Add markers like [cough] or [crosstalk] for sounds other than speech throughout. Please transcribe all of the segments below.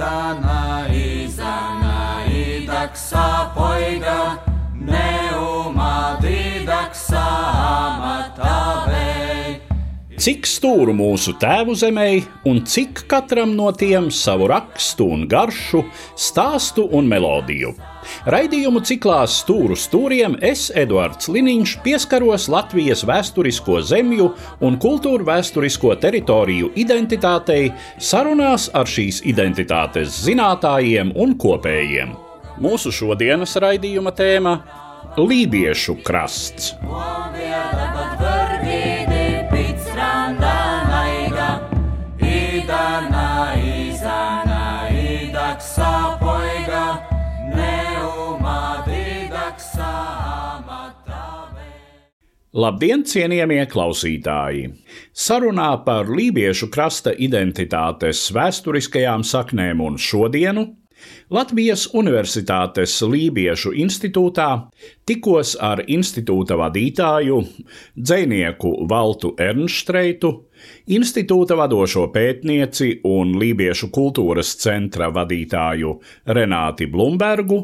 Идана, Изана и Даксана. Cik stūru mūsu tēvu zemē, un cik katram no tiem savu rakstu un garšu, stāstu un melodiju. Raidījumu ciklā Stūru stūriem es, Eduards Liniņš, pieskaros Latvijas vēsturisko zemju un kultūru vēsturisko teritoriju identitātei sarunās ar šīs identitātes zinātājiem un kopējiem. Mūsu šodienas raidījuma tēma - Lībiešu krasts. Moviela Labdien, cienījamie klausītāji! Sarunā par lībiešu krasta identitātes vēsturiskajām saknēm un šodienu Latvijas Universitātes Lībiešu institūtā tikos ar institūta vadītāju, dzinieku Valtu Ernstreitu, institūta vadošo pētnieci un Lībiešu kultūras centra vadītāju Renāti Blumbergu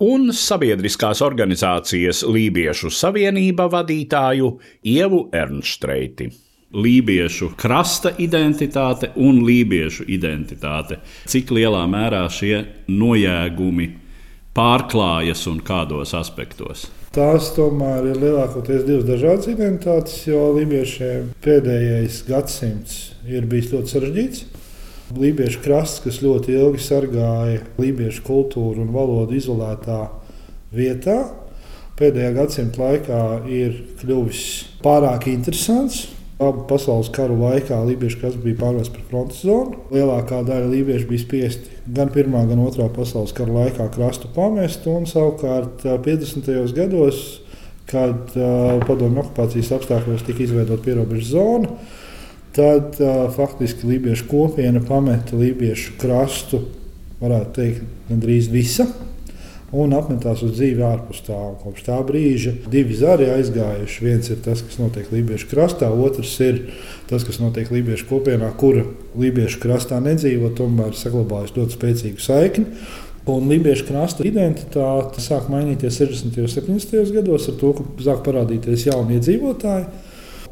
un sabiedriskās organizācijas Lībiešu savienība vadītāju Ievu Ernstreiti. Lībiešu krasta identitāte un lībiešu identitāte. Cik lielā mērā šie nojēgumi pārklājas un kādos aspektos? Tās tomēr ir lielākoties divas dažādas identitātes, jo lībiešiem pēdējais gadsimts ir bijis ļoti sarežģīts. Lībiešu krasts, kas ļoti ilgi sargāja lībiešu kultūru un valodu izolētā vietā, pēdējā gadsimta laikā ir kļuvis pārāk interesants. Abu pasaules karu laikā Lībiešu krasts bija pārvērsts par frontes zonu. Lielākā daļa lībiešu bija spiesti gan Pirmā, gan Otrā pasaules kara laikā krastu pamest. Un savukārt 50. gados, kad uh, padomju okupācijas apstākļos tika izveidota pierobežu zona, tad uh, faktiski lībiešu kopiena pameta lībiešu krastu, varētu teikt, gandrīz visa un apmetās uz dzīvi ārpus tā. Un kopš tā brīža divi zari aizgājuši. Viens ir tas, kas notiek Lībiešu krastā, otrs ir tas, kas notiek Lībiešu kopienā, kura Lībiešu krastā nedzīvo, tomēr saglabājas ļoti spēcīgu saikni. Un Lībiešu krasta identitāte sāk mainīties 60. un 70. gados ar to, ka sāk parādīties jauni iedzīvotāji,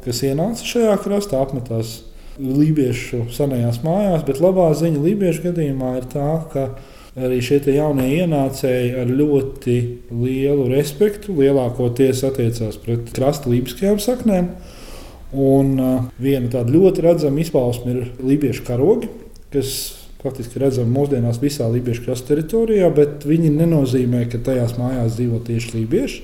kas ienāca šajā krastā, apmetās Lībiešu senajās mājās. Bet labā ziņa Lībiešu gadījumā ir tā, ka arī šie jaunie ienācēji ar ļoti lielu respektu lielākoties attiecās pret krasta lībiskajām saknēm. Un uh, viena tāda ļoti redzama izpausme ir lībiešu karogi, kas faktiski redzami mūsdienās visā lībiešu krasta teritorijā, bet viņi nenozīmē, ka tajās mājās dzīvo tieši lībieši.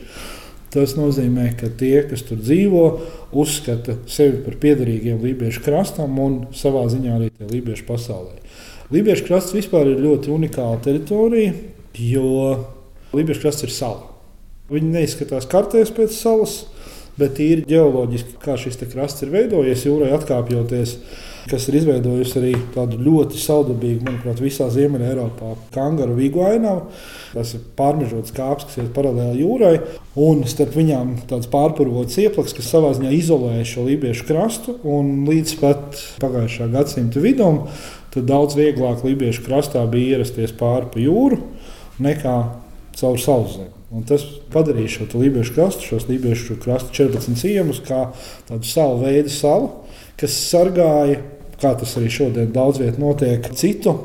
Tas nozīmē, ka tie, kas tur dzīvo, uzskata sevi par piederīgiem lībiešu krastam un savā ziņā arī lībiešu pasaulē. Lībiešu krasts vispār ir ļoti unikāla teritorija, jo Lībiešu krasts ir sala. Viņi neizskatās kartēs pēc salas, bet ir ģeoloģiski, kā šis krasts ir veidojies jūrai atkāpjoties, kas ir izveidojusi arī tādu ļoti saldabīgu, manuprāt, visā Ziemeļā Eiropā kangaru vigu ainavu. Tas ir pārmežots kāps, kas ir paralēli jūrai, un starp viņām tāds pārpurvots ieplaks, kas savā ziņā izolē šo lībiešu krastu. Līdz pat pagājušā gadsimta vidum tad daudz vieglāk Lībiešu krastā bija ierasties pāri pa jūru nekā caur sauszemi. Un tas padarīja šo Lībiešu krastu, šos Lībiešu krastu 14 ciemus, kā tādu salu veidu salu, kas sargāja, kā tas arī šodien daudz vietā notiek, citu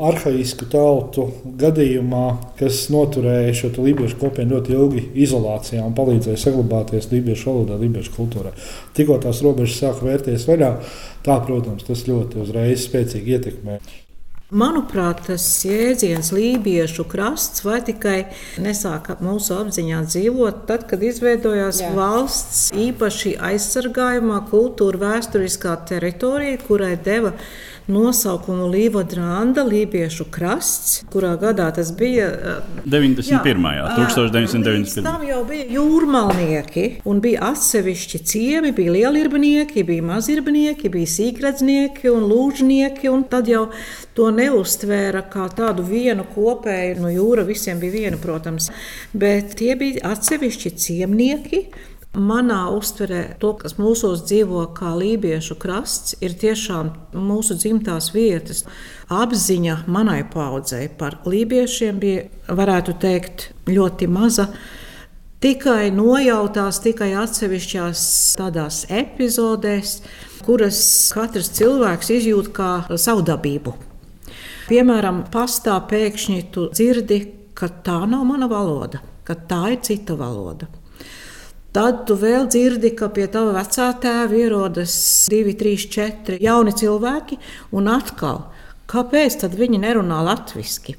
arhaisku tautu gadījumā, kas noturēja šo lībiešu kopienu ļoti ilgi izolācijā un palīdzēja saglabāties lībiešu valodai, lībiešu kultūrai. Tikko tās robežas sāka vērties vaļā, tā, protams, tas ļoti uzreiz spēcīgi ietekmē. Manuprāt, tas jēdziens lībiešu krasts vai tikai nesāka mūsu apziņā dzīvot, tad, kad izveidojās Jā. valsts īpaši aizsargājumā kultūra vēsturiskā teritorija, kurai deva nosaukumu Līvodrānda, Lībiešu krasts, kurā gadā tas bija 91. Jā, 1991. Tam jau bija jūrmalnieki, un bija atsevišķi ciemi, bija lielirbnieki, bija mazirbnieki, bija sīkredznieki un lūžnieki, un tad jau to neuztvēra kā tādu vienu kopēju, no jūra visiem bija viena, protams, bet tie bija atsevišķi ciemnieki, Manā uztverē to, kas mūsos dzīvo kā lībiešu krasts, ir tiešām mūsu dzimtās vietas. Apziņa manai paudzei par lībiešiem bija, varētu teikt, ļoti maza. Tikai nojautās, tikai atsevišķās tādās epizodēs, kuras katrs cilvēks izjūt kā savu dabību. Piemēram, pastā pēkšņi tu dzirdi, ka tā nav mana valoda, ka tā ir cita valoda. Tad tu vēl dzirdi, ka pie tava vecā tēva ierodas divi, trīs, četri jauni cilvēki, un atkal, kāpēc viņi nerunā latviešu?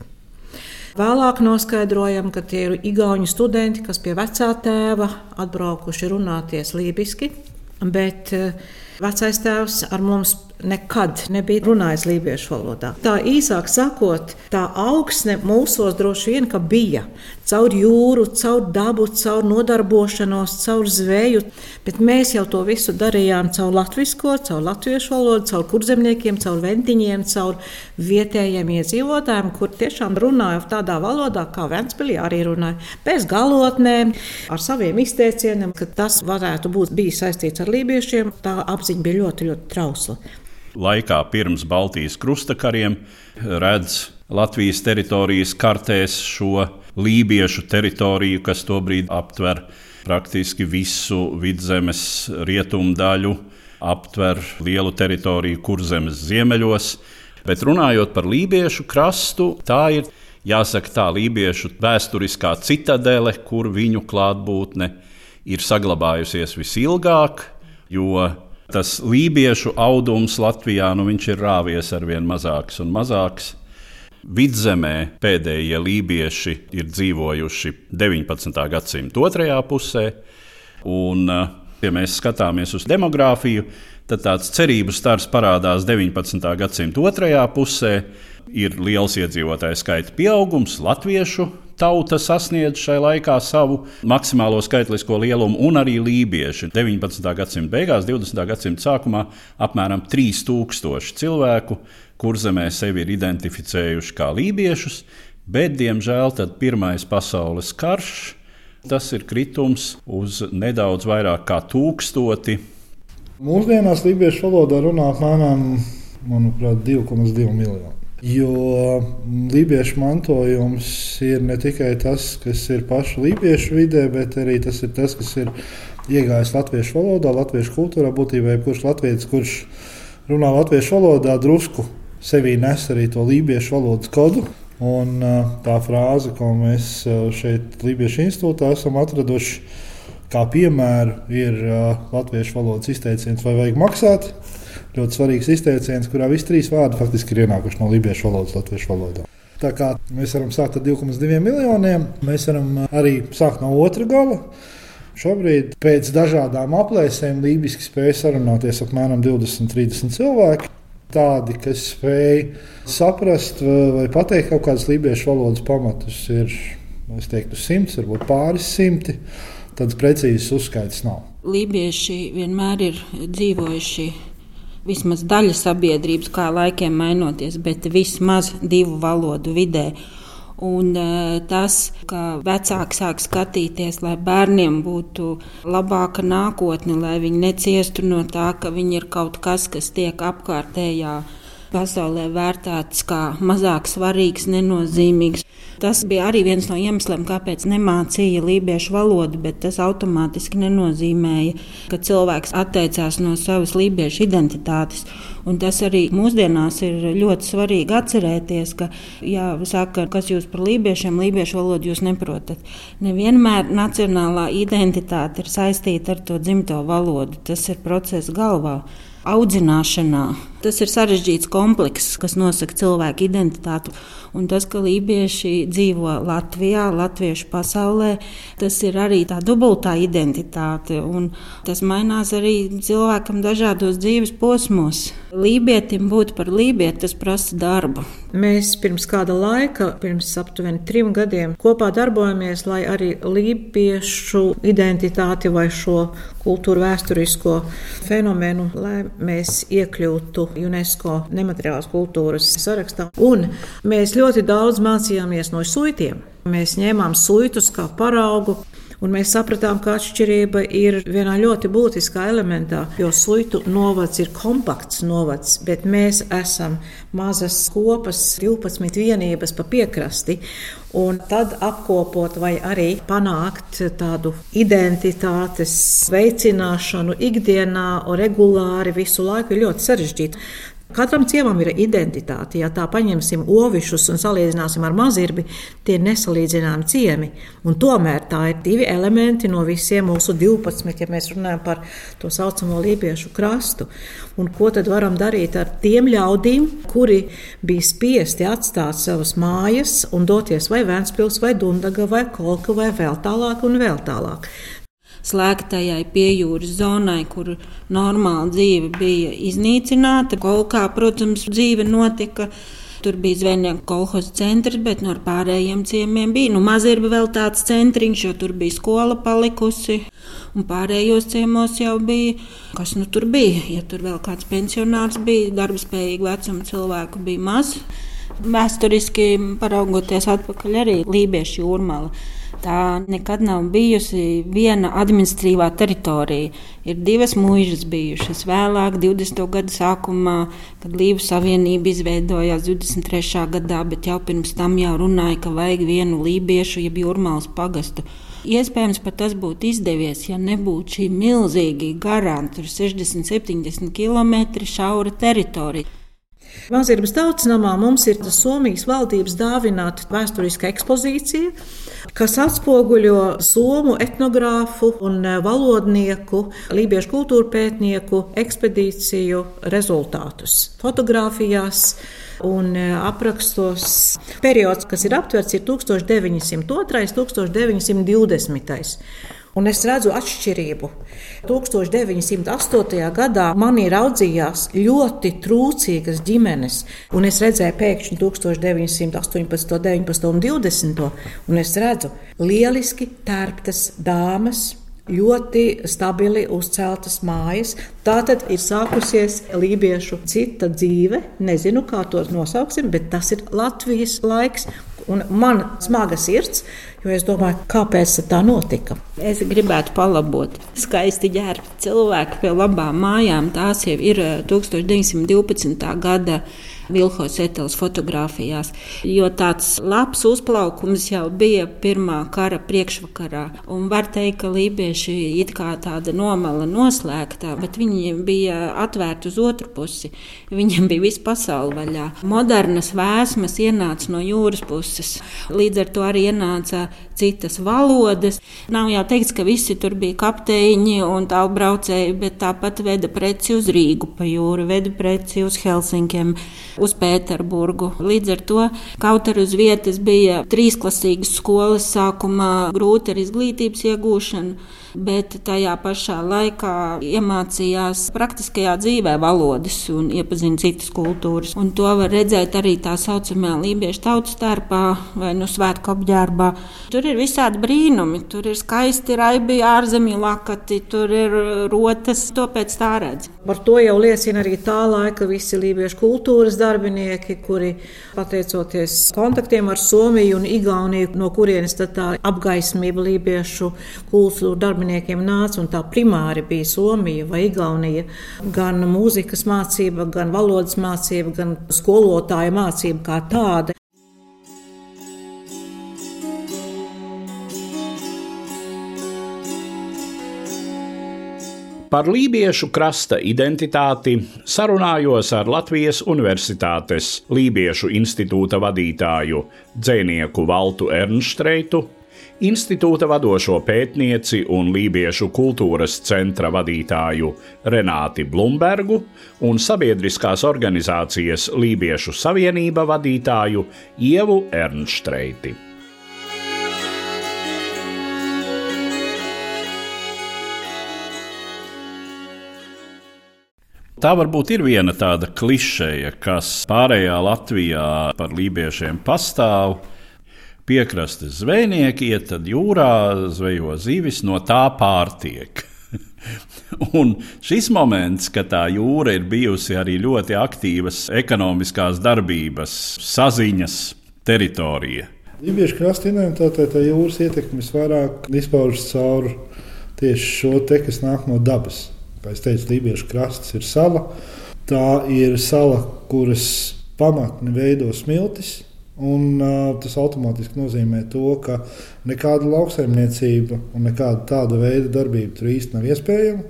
Vēlāk noskaidrojam, ka tie ir igauņu studenti, kas pie vecā tēva atbraukuši runāties lībiski, bet eh, vecais tēvs ar mums nekad nebija runājis lībiešu valodā. Tā īsāk sakot, tā augsne mūsos droši vien bija caur jūru, caur dabu, caur nodarbošanos, caur zveju, bet mēs jau to visu darījām caur latviešu, caur latviešu valodu, caur kurzemniekiem, caur ventiņiem, caur vietējiem iedzīvotājiem, kur tiešām runāja tādā valodā, kā Ventspīlī arī runāja, bez galotnēm, ar saviem izteicieniem, ka tas varētu būt bijis saistīts ar lībiešiem. Tā apziņa bija ļoti, ļoti trausla laikā pirms Baltijas krustakariem redz Latvijas teritorijas kartēs šo lībiešu teritoriju, kas tobrīd aptver praktiski visu vidzemes rietumu daļu, aptver lielu teritoriju kurzemes ziemeļos. Bet runājot par lībiešu krastu, tā ir jāsaka tā lībiešu vēsturiskā citadele, kur viņu klātbūtne ir saglabājusies visilgāk, jo tas lībiešu audums Latvijā nu, ir rāvies ar vien mazāks un mazāks. Vidzemē pēdējie lībieši ir dzīvojuši 19. gadsimta otrajā pusē, un, ja mēs skatāmies uz demogrāfiju, tad tāds cerību stars parādās 19. gadsimta otrajā pusē. Ir liels iedzīvotāju skaita pieaugums, latviešu tauta sasniedz šai laikā savu maksimālo skaitlisko lielumu, un arī lībieši 19. gadsimta beigās, 20. gadsimta sākumā apmēram 3000 cilvēku kurzemē sevi ir identificējuši kā lībiešus, bet, diemžēl, Pirmais pasaules karš tas ir kritums uz nedaudz vairāk kā tūkstoti. Mūsdienās lībiešu valodā runā apmēram 2,2 miljoni. Jo lībiešu mantojums ir ne tikai tas, kas ir pašu lībiešu vidē, bet arī tas ir tas, kas ir iegājis latviešu valodā, latviešu kultūrā. Būtībā jebkurš latviečs, kurš runā latviešu valodā, drusku sevī nes arī to lībiešu valodas kodu. Un tā frāze, ko mēs šeit Lībiešu institūtā esam atraduši, kā piemēru, ir latviešu valodas izteiciens, vai vajag maksāt ļoti svarīgs izteiciens, kurā visi trīs vārdi faktiski ir ienākuši no lībiešu valodas, latviešu valodā. Tā kā mēs varam sākt ar 2,2 miljoniem, mēs varam arī sākt no otra gala. Šobrīd pēc dažādām aplēsēm lībiski spēja sarunāties apmēram 20-30 cilvēki. Tādi, kas spēj saprast vai pateikt kaut kādus lībiešu valodas pamatus, ir teiktu, simts, varbūt pāris simti. Tādas precīzas uzskaitas nav. Lībieši vienmēr ir dzīvojuši vismaz daļa sabiedrības, kā laikiem mainoties, bet vismaz divu valodu vidē. Un e, tas, ka vecāki sāk skatīties, lai bērniem būtu labāka nākotne, lai viņi neciestu no tā, ka viņi ir kaut kas, kas tiek apkārtējā pasaulē vērtēts kā mazāk svarīgs, nenozīmīgs. Tas bija arī viens no iemesliem, kāpēc nemācīja lībiešu valodu, bet tas automātiski nenozīmēja, ka cilvēks atteicās no savas lībiešu identitātes. Un tas arī mūsdienās ir ļoti svarīgi atcerēties, ka, ja saka, kas jūs par lībiešiem, lībiešu valodu jūs neprotat. Nevienmēr nacionālā identitāte ir saistīta ar to dzimto valodu. Tas ir process galvā audzināšanā. Tas ir sarežģīts komplekss, kas nosaka cilvēku identitāti. Un tas, ka lībieši dzīvo Latvijā, latviešu pasaulē, tas ir arī tā dubultā identitāte. Tas mainās arī cilvēkam dažādos dzīves posmos. Lībietim būt par lībieti, tas prasa darbu. Mēs pirms kāda laika, pirms aptuveni trim gadiem, kopā darbojamies, lai arī lībiešu identitāti vai šo kultūru vēsturisko fenomenu, lai mēs iekļūtu UNESCO nemateriālās kultūras sarakstā. Un mēs ļoti daudz mācījāmies no suitiem. Mēs ņēmām suitus kā paraugu. Un mēs sapratām, ka atšķirība ir vienā ļoti būtiskā elementā, jo suitu novads ir kompakts novads, bet mēs esam mazas kopas, 12 vienības pa piekrasti. Un tad apkopot vai arī panākt tādu identitātes veicināšanu ikdienā, regulāri visu laiku ir ļoti sarežģīti. Katram ciemam ir identitāte. Ja tā paņemsim ovišus un salīdzināsim ar mazirbi, tie ir nesalīdzināmi ciemi. Un tomēr tā ir divi elementi no visiem mūsu 12, ja mēs runājam par to saucamo lībiešu krastu. Un ko tad varam darīt ar tiem ļaudīm, kuri bija spiesti atstāt savas mājas un doties vai Vēnspils, vai Dundaga, vai Kolka, vai vēl tālāk un vēl tālāk slēgtajai piejūras zonai, kur normāla dzīve bija iznīcināta. Kolkā, protams, dzīve notika. Tur bija zvejnieka kolekcijas centrs, bet no pārējiem ciemiem bija. Nu, Mazirba vēl tāds centriņš, jo tur bija skola palikusi. Un pārējos ciemos jau bija, kas nu tur bija. Ja tur vēl kāds pensionārs bija, darbspējīgi vecuma cilvēku bija maz. Vēsturiski paraugoties atpakaļ arī Lībiešu jūrmāla Tā nekad nav bijusi viena administratīvā teritorija. Ir divas mūžas bijušas. Vēlāk, 20. gada sākumā, kad Līvu savienība izveidojās 23. gadā, bet jau pirms tam jau runāja, ka vajag vienu lībiešu, jeb jūrmālas pagastu. Iespējams, pat tas būtu izdevies, ja nebūtu šī milzīgi garā, 60, 70 km šaura teritorija. Mazirbas tautas namā mums ir Somijas valdības dāvināta vēsturiska ekspozīcija, kas atspoguļo somu etnogrāfu un valodnieku, lībiešu kultūra pētnieku ekspedīciju rezultātus fotografijās un aprakstos. Periods, kas ir aptverts, ir 1902. un 1920. Un es redzu atšķirību. 1908. gadā manī raudzījās ļoti trūcīgas ģimenes, un es redzēju pēkšņi 1918, 19 un 20. un es redzu lieliski tērptas dāmas. Ļoti stabili uzceltas mājas. Tā tad ir sākusies lībiešu cita dzīve. Nezinu, kā to nosauksim, bet tas ir Latvijas laiks. Un man smaga sirds, Jo es domāju, kāpēc tā notika. Es gribētu palabot. Skaisti ģērbti cilvēki pie labām mājām. Tās jau ir 1912. Eh, gada Vilhos Etels fotografijās. Jo tāds labs uzplaukums jau bija pirmā kara priekšvakarā. Un var teikt, ka lībieši it kā tāda nomala noslēgta, bet viņi bija atvērti uz otru pusi. Viņiem bija visa pasaule vaļā. Modernas vēsmas ienāca no jūras puses. Līdz ar to arī ienāca citas valodas. Nav jau teikts, ka visi tur bija kapteiņi un tālbraucēji, bet tāpat veda preci uz Rīgu pa jūru, veda preci uz Helsinkiem uz Pēterburgu. Līdz ar to kaut arī uz vietas bija trīsklasīgas skolas sākumā grūti ar izglītības iegūšanu bet tajā pašā laikā iemācījās praktiskajā dzīvē valodas un iepazina citas kultūras. Un to var redzēt arī tā saucamajā lībiešu tautas starpā vai nu svētku apģērbā. Tur ir visādi brīnumi, tur ir skaisti raibi ārzemju lakati, tur ir rotas, to pēc tā redz. Par to jau liecina arī tā laika visi lībiešu kultūras darbinieki, kuri pateicoties kontaktiem ar Somiju un Igauniju, no kurienes tā apgaismība lībiešu kultūra darbinieku darbiniekiem nāca, un tā primāri bija Somija vai Igaunija. Gan mūzikas mācība, gan valodas mācība, gan skolotāja mācība kā tāda. Par lībiešu krasta identitāti sarunājos ar Latvijas Universitātes Lībiešu institūta vadītāju Dzēnieku Valtu Ernstreitu institūta vadošo pētnieci un lībiešu kultūras centra vadītāju Renāti Blumbergu un sabiedriskās organizācijas Lībiešu savienība vadītāju Ievu Ernštreiti. Tā varbūt ir viena tāda klišeja, kas pārējā Latvijā par lībiešiem pastāv piekrastes zvejnieki iet jūrā, zvejo zivis, no tā pārtiek. [laughs] Un šis moments, kad tā jūra ir bijusi arī ļoti aktīvas ekonomiskās darbības, saziņas teritorija, Lībiešu krasta identitātē tā jūras ietekme visvairāk izpaužas caur tieši šo te, kas nāk no dabas. Kā jau teicu, Lībiešu krasts ir sala. Tā ir sala, kuras pamatni veido smiltis. Un, uh, tas automātiski nozīmē to, ka nekāda lauksaimniecība un nekāda tāda veida darbība tur īstenībā nav iespējama.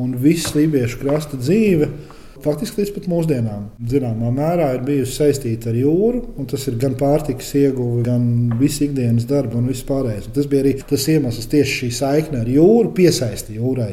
Un viss lībiešu krasta dzīve faktiski līdz pat mūsdienām, zināmā mērā, ir bijusi saistīta ar jūru. Tas ir gan pārtikas ieguve, gan viss ikdienas darba un viss pārējais. Un tas bija arī tas iemesls, tieši šī saikne ar jūru, piesaisti jūrai.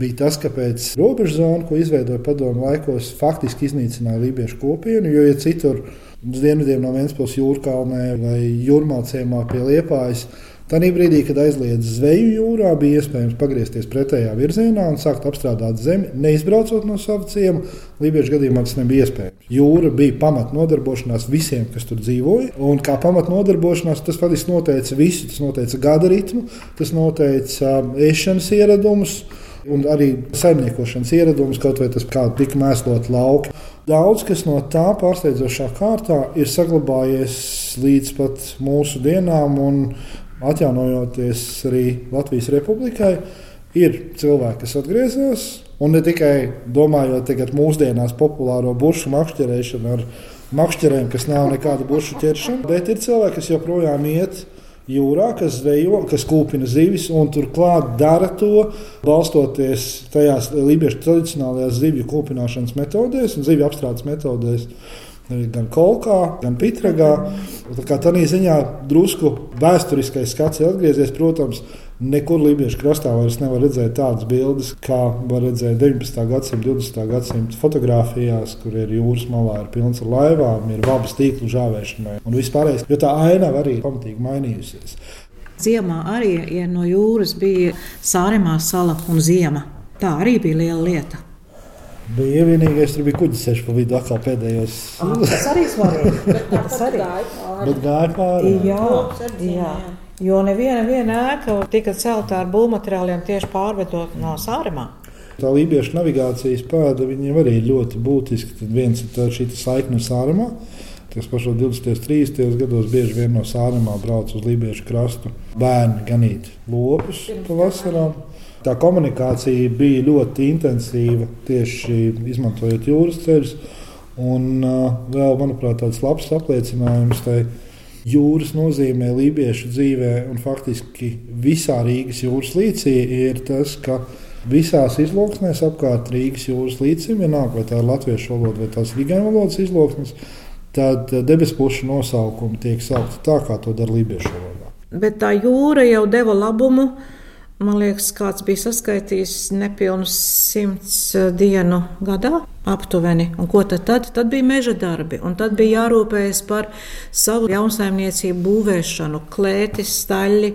Bija tas, kāpēc robežu zonu, ko izveidoja padomu laikos, faktiski iznīcināja lībiešu kopienu. Jo, ja citur uz dienvidiem no Vēncpils jūrkalnē vai jūrmācījumā pie Liepājas, Tanī brīdī, kad aizliedz zveju jūrā, bija iespējams pagriezties pretējā virzienā un sākt apstrādāt zemi, neizbraucot no sava ciema. Lībiešu gadījumā tas nebija iespējams. Jūra bija pamatnodarbošanās visiem, kas tur dzīvoja. Un kā pamatnodarbošanās tas faktiski noteica visu. Tas noteica gada ritmu, tas noteica ēšanas ieradumus. Un arī saimniekošanas ieradumus, kaut vai tas, kā tika mēslot lauki. Daudz kas no tā pārsteidzošā kārtā ir saglabājies līdz pat mūsu dienām, un atjaunojoties arī Latvijas republikai, ir cilvēki, kas atgriezās. Un ne tikai domājot tagad mūsdienās populāro burbuļu makšķerēšanu ar makšķerēm, kas nav nekāda burbuļu ķeršana, bet ir cilvēki, kas joprojām iet jūrā, kas zvejo, kas kūpina zivis un turklāt dara to, balstoties tajās lībiešu tradicionālajās zivju kūpināšanas metodēs un zivju apstrādes metodēs gan kolkā, gan pitragā. Tā tādā ziņā drusku vēsturiskais skats ir atgriezies. Protams, nekur Lībiešu krastā vairs nevar redzēt tādas bildes, kā var redzēt 19. gadsimta, 20. gadsimta fotografijās, kur ir jūras malā, ir pilns ar laivām, ir vabas tīklu žāvēšanai un vispārējais. Jo tā aina arī pamatīgi mainījusies. Ziemā arī ja no jūras bija sāremā sala un ziema. Tā arī bija liela lieta. Bija vienīgais, tur bija kuģis ceļš pa vidu, atkal pēdējos. Ah, tas arī svarīgi. [laughs] tas arī gāja pāri. Bet gāja pāri. Jā, jā. Jo neviena viena ēka tika celta ar būvmateriāliem tieši pārvedot no sāremā. Tā lībiešu navigācijas pēda viņiem arī ļoti būtiska. Tad viens ir šī saikne ar sāremā. Tas pašos 20. un 30. gados bieži vien no sāremā brauc uz lībiešu krastu bērni ganīt lopus pavasarā. Tā komunikācija bija ļoti intensīva tieši izmantojot jūras ceļus. Un uh, vēl, manuprāt, tāds labs apliecinājums tai jūras nozīmē lībiešu dzīvē un faktiski visā Rīgas jūras līcī ir tas, ka visās izloksnēs apkārt Rīgas jūras līcim, vienalga vai tā ir latviešu valoda vai tās rigāņu valodas izloksnes, tad debesu pušu nosaukumi tiek saukti tā, kā to dara lībiešu valodā. Bet tā jūra jau deva labumu Man liekas, kāds bija saskaitījis nepilnus simts eh, dienu gadā aptuveni. Un ko tad, tad? Tad bija meža darbi, un tad bija jārūpējas par savu jaunsaimniecību būvēšanu, klētis, staļļi,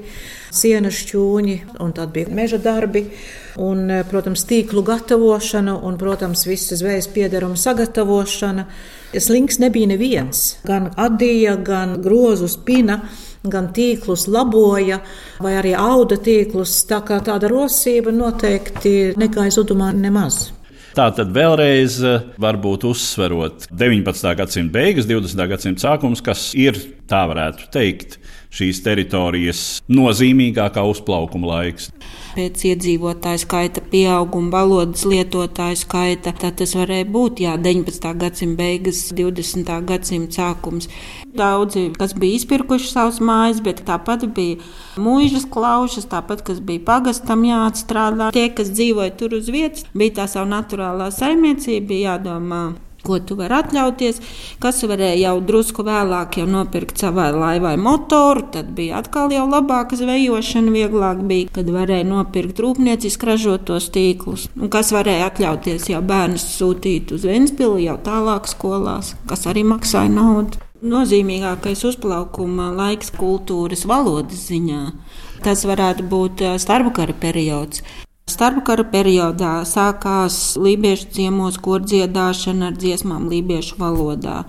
sienas šķūņi, un tad bija meža darbi. Un, eh, protams, tīklu gatavošana un, protams, visas zvejas piederuma sagatavošana. Slinks nebija neviens. Gan adīja, gan grozu spina gan tīklus laboja, vai arī auda tīklus. Tā kā tāda rosība noteikti negāja zudumā nemaz. Tā tad vēlreiz eh, varbūt uzsverot 19. gadsimta beigas, 20. gadsimta sākums, kas ir, tā varētu teikt, šīs teritorijas nozīmīgākā uzplaukuma laiks. Pēc iedzīvotāju skaita pieauguma, valodas lietotāju skaita, tad tas varēja būt jā, 19. gadsimta beigas, 20. gadsimta sākums. Daudzi, kas bija izpirkuši savus mājas, bet tāpat bija mūžas klaušas, tāpat, kas bija pagastam jāatstrādā. Tie, kas dzīvoja tur uz vietas, bija tā savu naturālā saimniecība, jādomā ko tu vari atļauties. Kas varēja jau drusku vēlāk jau nopirkt savai laivai motoru, tad bija atkal jau labāka zvejošana, vieglāk bija, kad varēja nopirkt rūpnieciski ražotos tīklus. Un kas varēja atļauties jau bērnus sūtīt uz Ventspili jau tālāk skolās, kas arī maksāja naudu. Nozīmīgākais uzplaukuma laiks kultūras valodas ziņā. Tas varētu būt starpkara periods. Starpkara periodā sākās lībiešu ciemos kordziedāšana ar dziesmām lībiešu valodā.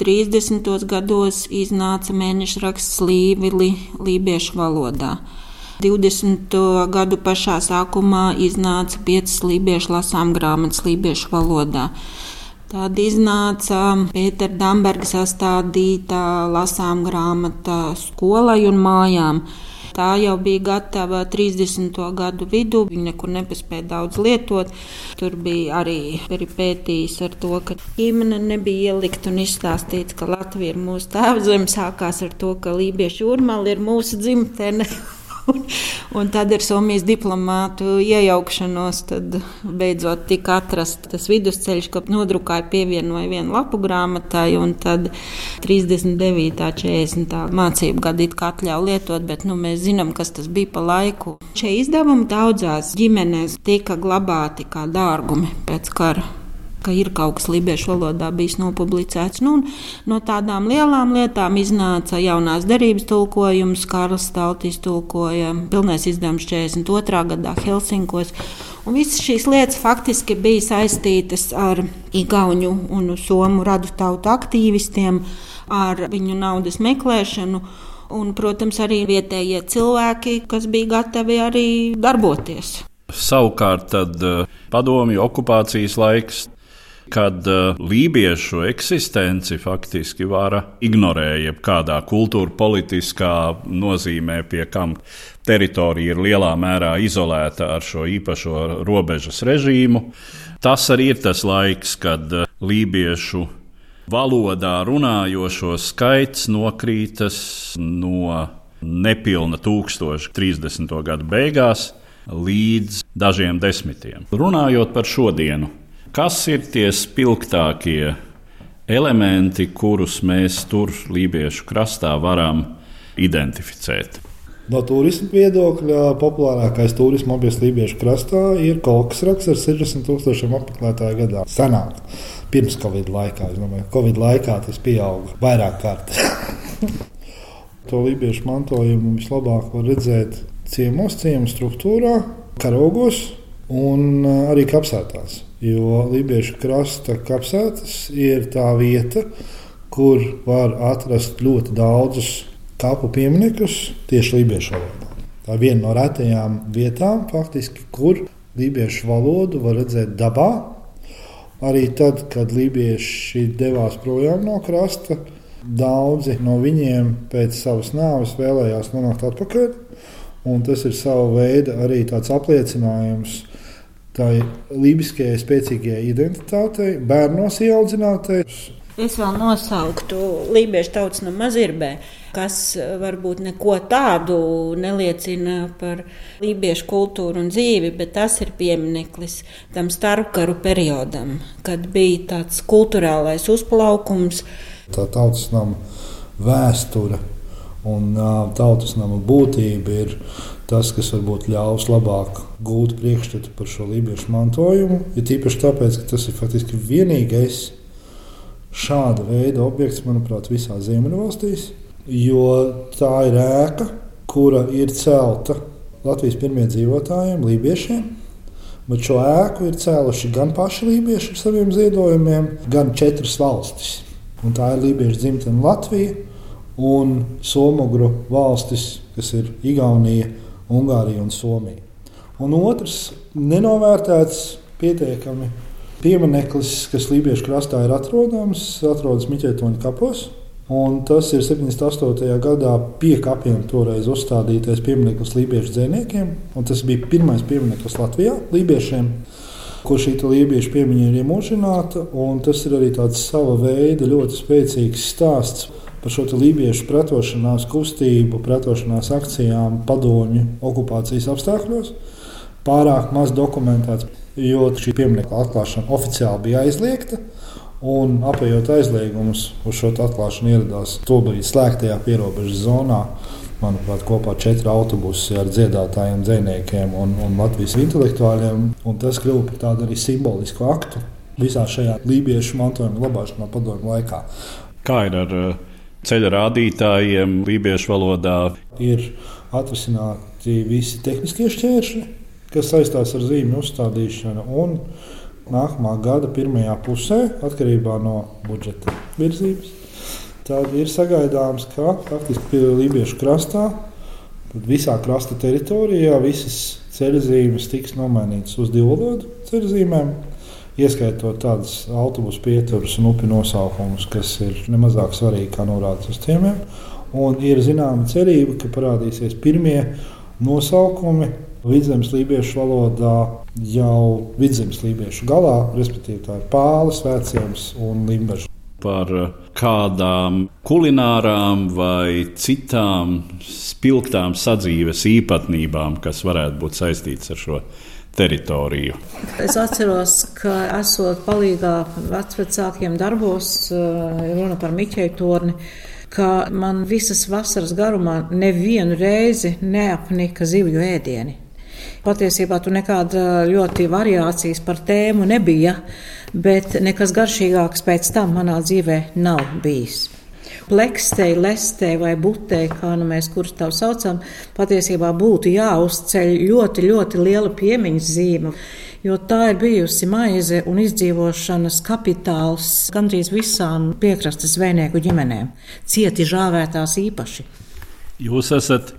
30. gados iznāca mēneša raksts Līvili lībiešu valodā. 20. gadu pašā sākumā iznāca piecas lībiešu lasām grāmatas lībiešu valodā. Tad iznāca Pētera Damberga sastādīta lasām grāmata skolai un mājām. Tā jau bija gatava 30. gadu vidū. Viņa nekur nepaspēja daudz lietot. Tur bija arī peripētīs ar to, ka ģimene nebija ielikta un izstāstīts, ka Latvija ir mūsu tēvzeme. Sākās ar to, ka Lībiešu jūrmāli ir mūsu dzimtene. [laughs] [laughs] Un, tad ar Somijas diplomātu iejaukšanos beidzot tika atrasts tas vidusceļš, ka nodrukāja pievienoja vienu lapu grāmatai, un tad 39. 40. mācību gadu it kā atļauj lietot, bet nu, mēs zinām, kas tas bija pa laiku. Šie izdevumi daudzās ģimenēs tika glabāti kā dārgumi pēc kara ka ir kaut kas lībiešu valodā bijis nopublicēts. Nu, no tādām lielām lietām iznāca jaunās derības tulkojums, Karls Staltis tulkoja pilnais izdevums 42. gadā Helsinkos. Un visas šīs lietas faktiski bija saistītas ar Igaunu un Somu radu tautu aktīvistiem, ar viņu naudas meklēšanu. Un, protams, arī vietējie cilvēki, kas bija gatavi arī darboties. Savukārt, tad eh, padomju okupācijas laiks kad uh, lībiešu eksistenci faktiski vara ignorēja jebkādā kultūra politiskā nozīmē, pie kam teritorija ir lielā mērā izolēta ar šo īpašo robežas režīmu. Tas arī ir tas laiks, kad uh, lībiešu valodā runājošo skaits nokrītas no nepilna tūkstoša 30. gadu beigās līdz dažiem desmitiem. Runājot par šodienu, Kas ir tie spilgtākie elementi, kurus mēs tur Lībiešu krastā varam identificēt? No turisma viedokļa populārākais turisma objekts Lībiešu krastā ir Kolkas raksts ar 60 tūkstošiem apmeklētāju gadā. Senāk, pirms Covid laikā. Es domāju, Covid laikā tas pieauga vairāk kārtī. [laughs] to lībiešu mantojumu vislabāk var redzēt ciemos, ciemu struktūrā, karogos un arī kapsētās. Jo Lībiešu krasta kapsētas ir tā vieta, kur var atrast ļoti daudzus kapu pieminekļus tieši lībiešu valodā. Tā ir viena no retajām vietām, faktiski, kur lībiešu valodu var redzēt dabā. Arī tad, kad lībieši devās projām no krasta, daudzi no viņiem pēc savas nāves vēlējās nonākt atpakaļ. Un tas ir sava veida arī tāds apliecinājums tai lībiskajai spēcīgajai identitātei, bērnos ieaudzinātai. Es vēl nosauktu Lībiešu tautas no Mazirbē, kas varbūt neko tādu neliecina par lībiešu kultūru un dzīvi, bet tas ir piemineklis tam starpkaru periodam, kad bija tāds kultūrālais uzplaukums. Tā tautas nama vēsture un tautas nama būtība ir tas, kas varbūt ļaus labāk gūt priekšstatu par šo lībiešu mantojumu. Ir tīpaši tāpēc, ka tas ir faktiski vienīgais šāda veida objekts, manuprāt, visā Ziemeļvalstīs. Jo tā ir ēka, kura ir celta Latvijas pirmie dzīvotājiem, lībiešiem. Bet šo ēku ir cēluši gan paši lībieši ar saviem ziedojumiem, gan četras valstis. Un tā ir lībiešu dzimtene Latvija un Somogru valstis, kas ir Igaunija, Ungārija un Somija. Un otrs, nenovērtēts pietiekami piemineklis, kas Lībiešu krastā ir atrodams, atrodas Miķētoņa kapos. Un tas ir 78. gadā pie kapiem toreiz uzstādītais piemineklis lībiešu dzīsniekiem. Tas bija pirmais piemineklis Latvijā lībiešiem, kur šī lībiešu piemiņa ir iemūžināta. Tas ir arī tāds sava veida ļoti spēcīgs stāsts par šo lībiešu pretošanās kustību, pretošanās akcijām padomju okupācijas apstākļos. Pārāk maz dokumentēts, jo šī pieminiekta atklāšana oficiāli bija aizliegta. Un apējot aizliegumus, uz šo atklāšanu ieradās tobrīd slēgtajā pierobežas zonā. Manuprāt, kopā ar četriem autobusiem ar dziedātājiem, dziniekiem un, un Latvijas intelektuāļiem. Un tas kļuva par tādu arī simbolisku aktu visā šajā lībiešu mantojuma glabāšanā padomju laikā. Kā ir ar uh, ceļa rādītājiem, lībiešu valodā. Ir atrisināti visi tehniskie šķēršļi, kas saistās ar zīmju uzstādīšanu. Nākamā gada pirmajā pusē, atkarībā no budžeta virzības, tad ir sagaidāms, ka faktiski Lībiešu krastā, visā krasta teritorijā, visas ceļzīmes tiks nomainītas uz divu valodu ceļzīmēm. Ieskaitot tādus autobusu pieturus un upi nosaukumus, kas ir nemazāk svarīgi kā norādes uz ciemiem. Un ir zināma cerība, ka parādīsies pirmie nosaukumi vidzemes lībiešu valodā jau vidzemes lībiešu galā, respektīvi tā ir pāles, veciems un limbažs. Par kādām kulinārām vai citām spilgtām sadzīves īpatnībām, kas varētu būt saistītas ar šo teritoriju. Es atceros, ka esot palīgā vecākiem darbos, eh, runa par Miķeļu torni, ka man visas vasaras garumā nevienu reizi neapnika zivju ēdieni. Patiesībā tur nekāda ļoti variācijas par tēmu nebija, bet nekas garšīgāks pēc tam manā dzīvē nav bijis plekstei, lestei vai butei, kā nu mēs kurus tā saucam, patiesībā būtu jāuzceļ ļoti, ļoti liela piemiņas zīme. Jo tā ir bijusi maize un izdzīvošanas kapitāls gandrīz visām piekrastes zvejnieku ģimenēm, cieti žāvētās īpaši. Jūs esat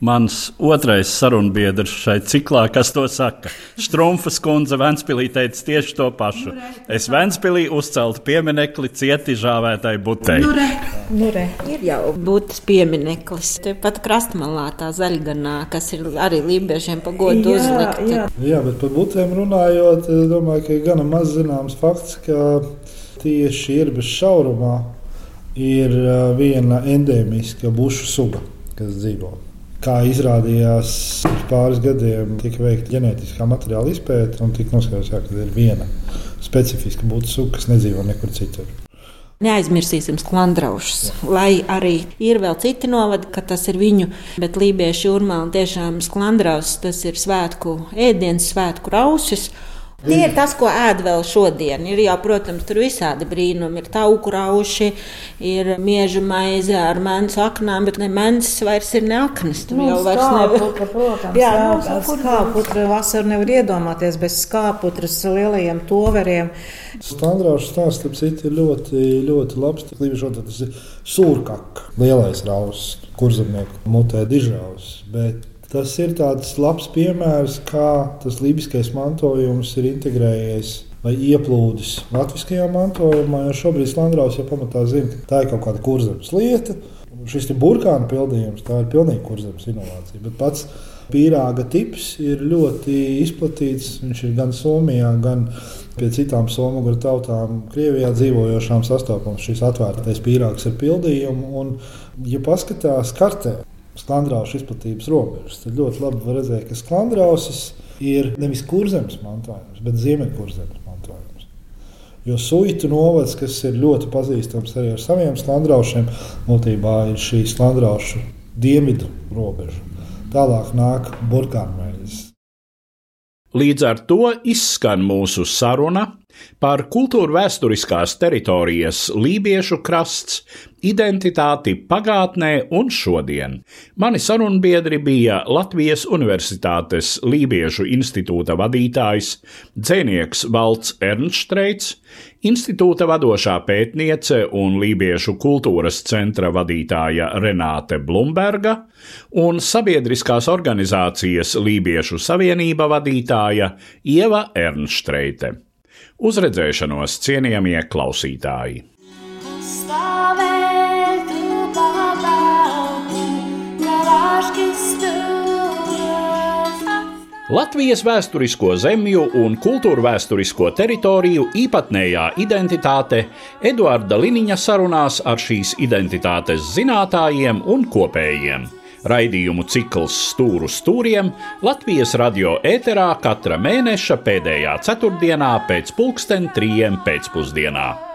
Mans otrais sarunbiedrs šai ciklā, kas to saka. Strunfas kundze Vēnspīlī teica tieši to pašu. Es Vēnspīlī uzceltu pieminekli cieti žāvētai butei. Nu, re, nu, re. Ir jau būtis piemineklis. Tepat krastmalā tā zaļganā, kas ir arī lībiešiem pa godu uzlikt. Jā. jā, bet par butēm runājot, es domāju, ka ir gana maz zināms fakts, ka tieši ir bez šaurumā ir viena endēmiska bušu suga, kas dzīvo. Kā izrādījās, pirms pāris gadiem tika veikta ģenētiskā materiāla izpēta un tika noskaidrots, ka ir viena specifiska būtnes suga, kas nedzīvo nekur citur. Neaizmirsīsim sklandraušus, lai arī ir vēl citi novadi, ka tas ir viņu, bet lībiešu jūrmā tiešām sklandraus tas ir svētku ēdiens, svētku rausis. Tie ir tas, ko ēd vēl šodien. Ir jau, protams, tur visādi brīnumi. Ir tauku rauši, ir mieža maize ar mēnesi aknām, bet ne mēnesis vairs ir ne aknas. Tur nu, jau vairs nevar. Protams, jā, nu, skāputra vasar nevar iedomāties bez skāputras lielajiem toveriem. Standrāšu stāsts, starp citu, ir ļoti, ļoti labs. Līdz tas ir sūrkaka, lielais rauss, kurzemnieku mutē dižraus. Bet Tas ir tāds labs piemērs, kā tas libiskais mantojums ir integrējies vai ieplūdis latviskajā mantojumā. Jo šobrīd Slandraus jau pamatā zina, ka tā ir kaut kāda kurzemes lieta. Šis ir burkāna pildījums, tā ir pilnīgi kurzemes inovācija. Bet pats pīrāga tips ir ļoti izplatīts. Viņš ir gan Somijā, gan pie citām somu tautām, Krievijā dzīvojošām sastopams. Šis atvērtais pīrāgs ar pildījumu. Un, ja paskatās kartē, skandrāšu izplatības robežas. Tad ļoti labi redzēt, ka skandrāsis ir nevis kurzemes mantojums, bet ziemeļkurzemes mantojums. Jo suitu novads, kas ir ļoti pazīstams arī ar saviem skandrāšiem, būtībā ir šī skandrāšu dienvidu robeža. Tālāk nāk burkānmēģis. Līdz ar to izskan mūsu saruna par kultūra vēsturiskās teritorijas lībiešu krasts, identitāti pagātnē un šodien. Mani sarunbiedri bija Latvijas Universitātes Lībiešu institūta vadītājs, dzēnieks Valts Ernstreits, institūta vadošā pētniece un Lībiešu kultūras centra vadītāja Renāte Blumberga un sabiedriskās organizācijas Lībiešu savienība vadītāja Ieva Ernstreite. Uz redzēšanos, cienījamie klausītāji! Latvijas vēsturisko zemju un kultūra vēsturisko teritoriju īpatnējā identitāte Eduarda Liniņa sarunās ar šīs identitātes zinātājiem un kopējiem. Raidījumu cikls Stūru stūriem Latvijas radio ēterā katra mēneša pēdējā ceturtdienā pēc pulksten trījiem pēcpusdienā.